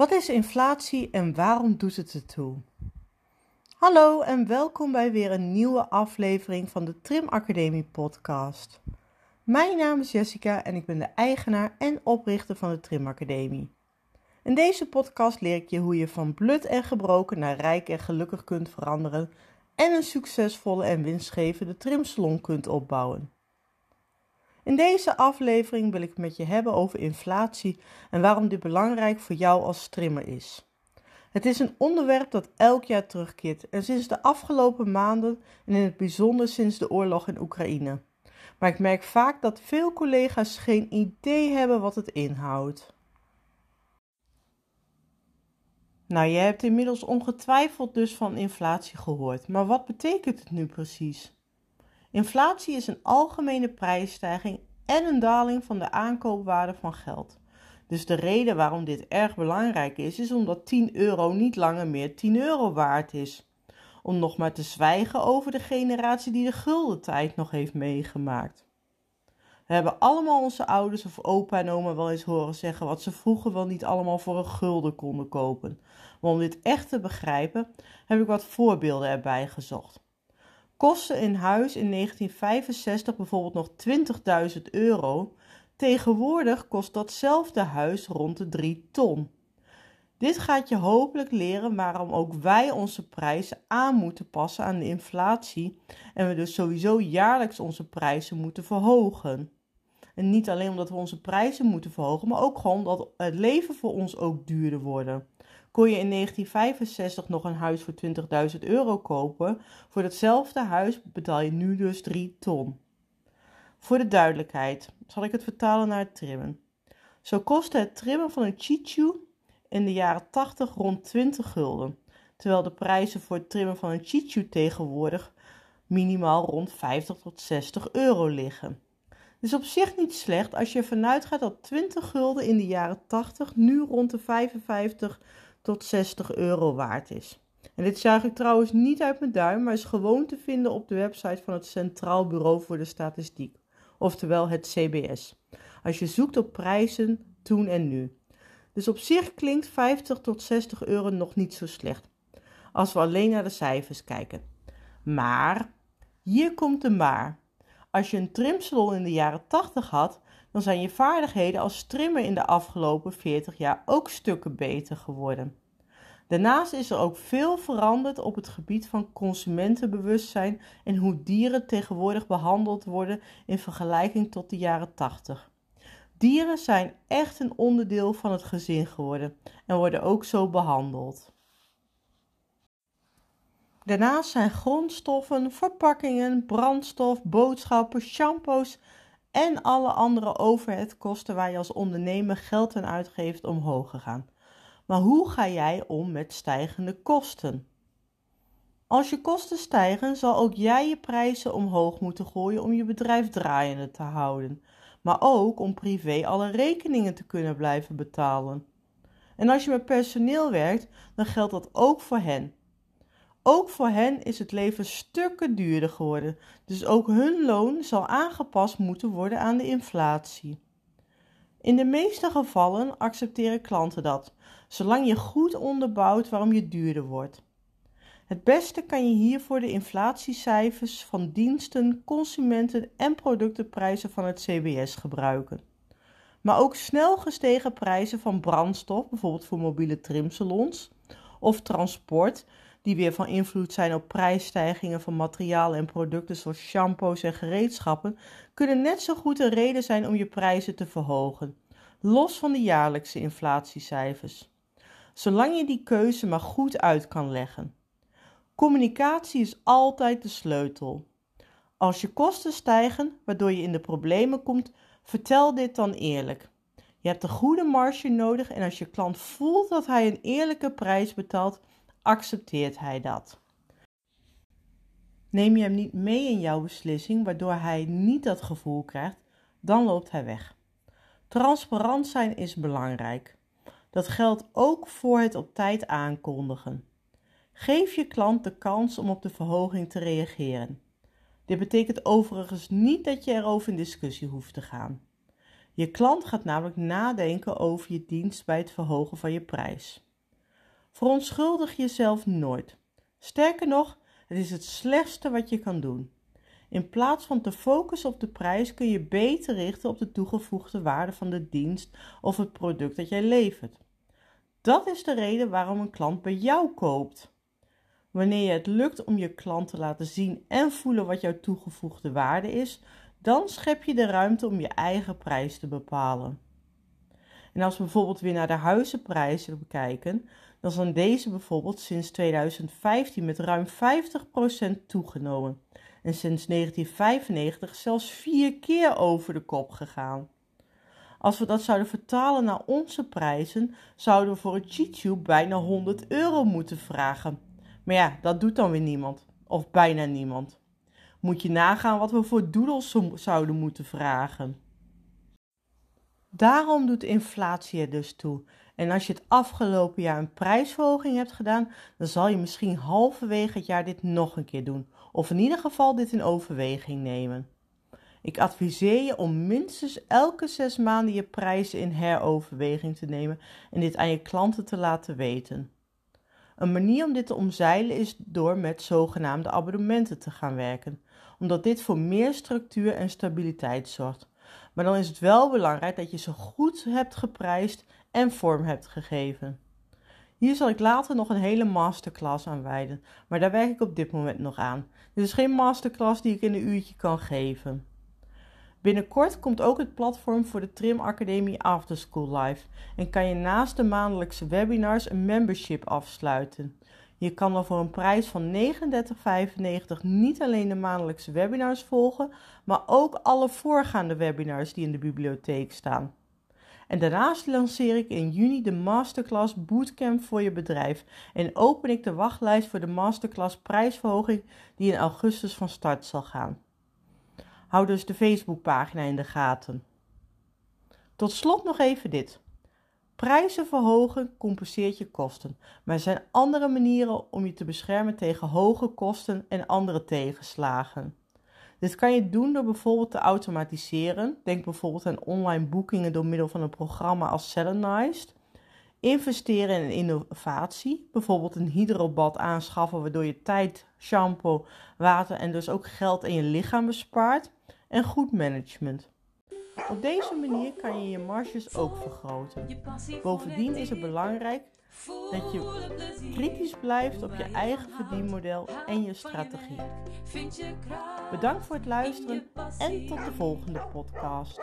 Wat is inflatie en waarom doet het ertoe? Hallo en welkom bij weer een nieuwe aflevering van de Trim Academie podcast. Mijn naam is Jessica en ik ben de eigenaar en oprichter van de Trim Academie. In deze podcast leer ik je hoe je van blut en gebroken naar rijk en gelukkig kunt veranderen en een succesvolle en winstgevende trimsalon kunt opbouwen. In deze aflevering wil ik met je hebben over inflatie en waarom dit belangrijk voor jou als trimmer is. Het is een onderwerp dat elk jaar terugkeert en sinds de afgelopen maanden en in het bijzonder sinds de oorlog in Oekraïne. Maar ik merk vaak dat veel collega's geen idee hebben wat het inhoudt. Nou, je hebt inmiddels ongetwijfeld dus van inflatie gehoord, maar wat betekent het nu precies? Inflatie is een algemene prijsstijging en een daling van de aankoopwaarde van geld. Dus de reden waarom dit erg belangrijk is, is omdat 10 euro niet langer meer 10 euro waard is. Om nog maar te zwijgen over de generatie die de gulden tijd nog heeft meegemaakt. We hebben allemaal onze ouders of opa en oma wel eens horen zeggen wat ze vroeger wel niet allemaal voor een gulden konden kopen. Maar om dit echt te begrijpen, heb ik wat voorbeelden erbij gezocht. Kosten in huis in 1965 bijvoorbeeld nog 20.000 euro. Tegenwoordig kost datzelfde huis rond de 3 ton. Dit gaat je hopelijk leren waarom ook wij onze prijzen aan moeten passen aan de inflatie en we dus sowieso jaarlijks onze prijzen moeten verhogen. En niet alleen omdat we onze prijzen moeten verhogen, maar ook gewoon omdat het leven voor ons ook duurder wordt kon je in 1965 nog een huis voor 20.000 euro kopen. Voor datzelfde huis betaal je nu dus 3 ton. Voor de duidelijkheid zal ik het vertalen naar het trimmen. Zo kostte het trimmen van een Chichu in de jaren 80 rond 20 gulden, terwijl de prijzen voor het trimmen van een Chichu tegenwoordig minimaal rond 50 tot 60 euro liggen. Dus op zich niet slecht als je ervan uitgaat dat 20 gulden in de jaren 80 nu rond de 55 tot 60 euro waard is. En dit zuig ik trouwens niet uit mijn duim, maar is gewoon te vinden op de website van het Centraal Bureau voor de Statistiek, oftewel het CBS. Als je zoekt op prijzen toen en nu. Dus op zich klinkt 50 tot 60 euro nog niet zo slecht, als we alleen naar de cijfers kijken. Maar, hier komt de maar. Als je een trimsalon in de jaren 80 had, dan zijn je vaardigheden als trimmer in de afgelopen 40 jaar ook stukken beter geworden. Daarnaast is er ook veel veranderd op het gebied van consumentenbewustzijn en hoe dieren tegenwoordig behandeld worden in vergelijking tot de jaren 80. Dieren zijn echt een onderdeel van het gezin geworden en worden ook zo behandeld. Daarnaast zijn grondstoffen, verpakkingen, brandstof, boodschappen, shampoos en alle andere overheadkosten waar je als ondernemer geld aan uitgeeft omhoog gegaan. Maar hoe ga jij om met stijgende kosten? Als je kosten stijgen, zal ook jij je prijzen omhoog moeten gooien om je bedrijf draaiende te houden, maar ook om privé alle rekeningen te kunnen blijven betalen. En als je met personeel werkt, dan geldt dat ook voor hen. Ook voor hen is het leven stukken duurder geworden, dus ook hun loon zal aangepast moeten worden aan de inflatie. In de meeste gevallen accepteren klanten dat, zolang je goed onderbouwt waarom je duurder wordt. Het beste kan je hiervoor de inflatiecijfers van diensten, consumenten en productenprijzen van het CBS gebruiken. Maar ook snel gestegen prijzen van brandstof, bijvoorbeeld voor mobiele trimsalons, of transport, die weer van invloed zijn op prijsstijgingen van materialen en producten zoals shampoos en gereedschappen, kunnen net zo goed een reden zijn om je prijzen te verhogen, los van de jaarlijkse inflatiecijfers. Zolang je die keuze maar goed uit kan leggen. Communicatie is altijd de sleutel. Als je kosten stijgen, waardoor je in de problemen komt, vertel dit dan eerlijk. Je hebt een goede marge nodig en als je klant voelt dat hij een eerlijke prijs betaalt, accepteert hij dat. Neem je hem niet mee in jouw beslissing, waardoor hij niet dat gevoel krijgt, dan loopt hij weg. Transparant zijn is belangrijk. Dat geldt ook voor het op tijd aankondigen. Geef je klant de kans om op de verhoging te reageren. Dit betekent overigens niet dat je erover in discussie hoeft te gaan. Je klant gaat namelijk nadenken over je dienst bij het verhogen van je prijs. Verontschuldig jezelf nooit. Sterker nog, het is het slechtste wat je kan doen. In plaats van te focussen op de prijs kun je beter richten op de toegevoegde waarde van de dienst of het product dat jij levert. Dat is de reden waarom een klant bij jou koopt. Wanneer je het lukt om je klant te laten zien en voelen wat jouw toegevoegde waarde is, dan schep je de ruimte om je eigen prijs te bepalen. En als we bijvoorbeeld weer naar de huizenprijzen bekijken, dan zijn deze bijvoorbeeld sinds 2015 met ruim 50% toegenomen en sinds 1995 zelfs vier keer over de kop gegaan. Als we dat zouden vertalen naar onze prijzen, zouden we voor een cheat bijna 100 euro moeten vragen. Maar ja, dat doet dan weer niemand, of bijna niemand. Moet je nagaan wat we voor doodles zouden moeten vragen. Daarom doet inflatie er dus toe. En als je het afgelopen jaar een prijsverhoging hebt gedaan, dan zal je misschien halverwege het jaar dit nog een keer doen. Of in ieder geval dit in overweging nemen. Ik adviseer je om minstens elke zes maanden je prijzen in heroverweging te nemen en dit aan je klanten te laten weten. Een manier om dit te omzeilen is door met zogenaamde abonnementen te gaan werken, omdat dit voor meer structuur en stabiliteit zorgt. Maar dan is het wel belangrijk dat je ze goed hebt geprijsd en vorm hebt gegeven. Hier zal ik later nog een hele masterclass aan wijden, maar daar werk ik op dit moment nog aan. Dit is geen masterclass die ik in een uurtje kan geven. Binnenkort komt ook het platform voor de Trim Academie Afterschool Live en kan je naast de maandelijkse webinars een membership afsluiten. Je kan dan voor een prijs van 39,95 niet alleen de maandelijkse webinars volgen, maar ook alle voorgaande webinars die in de bibliotheek staan. En daarnaast lanceer ik in juni de Masterclass Bootcamp voor je bedrijf en open ik de wachtlijst voor de Masterclass prijsverhoging die in augustus van start zal gaan. Hou dus de Facebookpagina in de gaten. Tot slot nog even dit. Prijzen verhogen compenseert je kosten, maar er zijn andere manieren om je te beschermen tegen hoge kosten en andere tegenslagen. Dit kan je doen door bijvoorbeeld te automatiseren. Denk bijvoorbeeld aan online boekingen door middel van een programma als Selenized. Investeren in innovatie, bijvoorbeeld een hydrobad aanschaffen waardoor je tijd, shampoo, water en dus ook geld in je lichaam bespaart. En goed management. Op deze manier kan je je marges ook vergroten. Bovendien is het belangrijk dat je kritisch blijft op je eigen verdienmodel en je strategie. Bedankt voor het luisteren en tot de volgende podcast.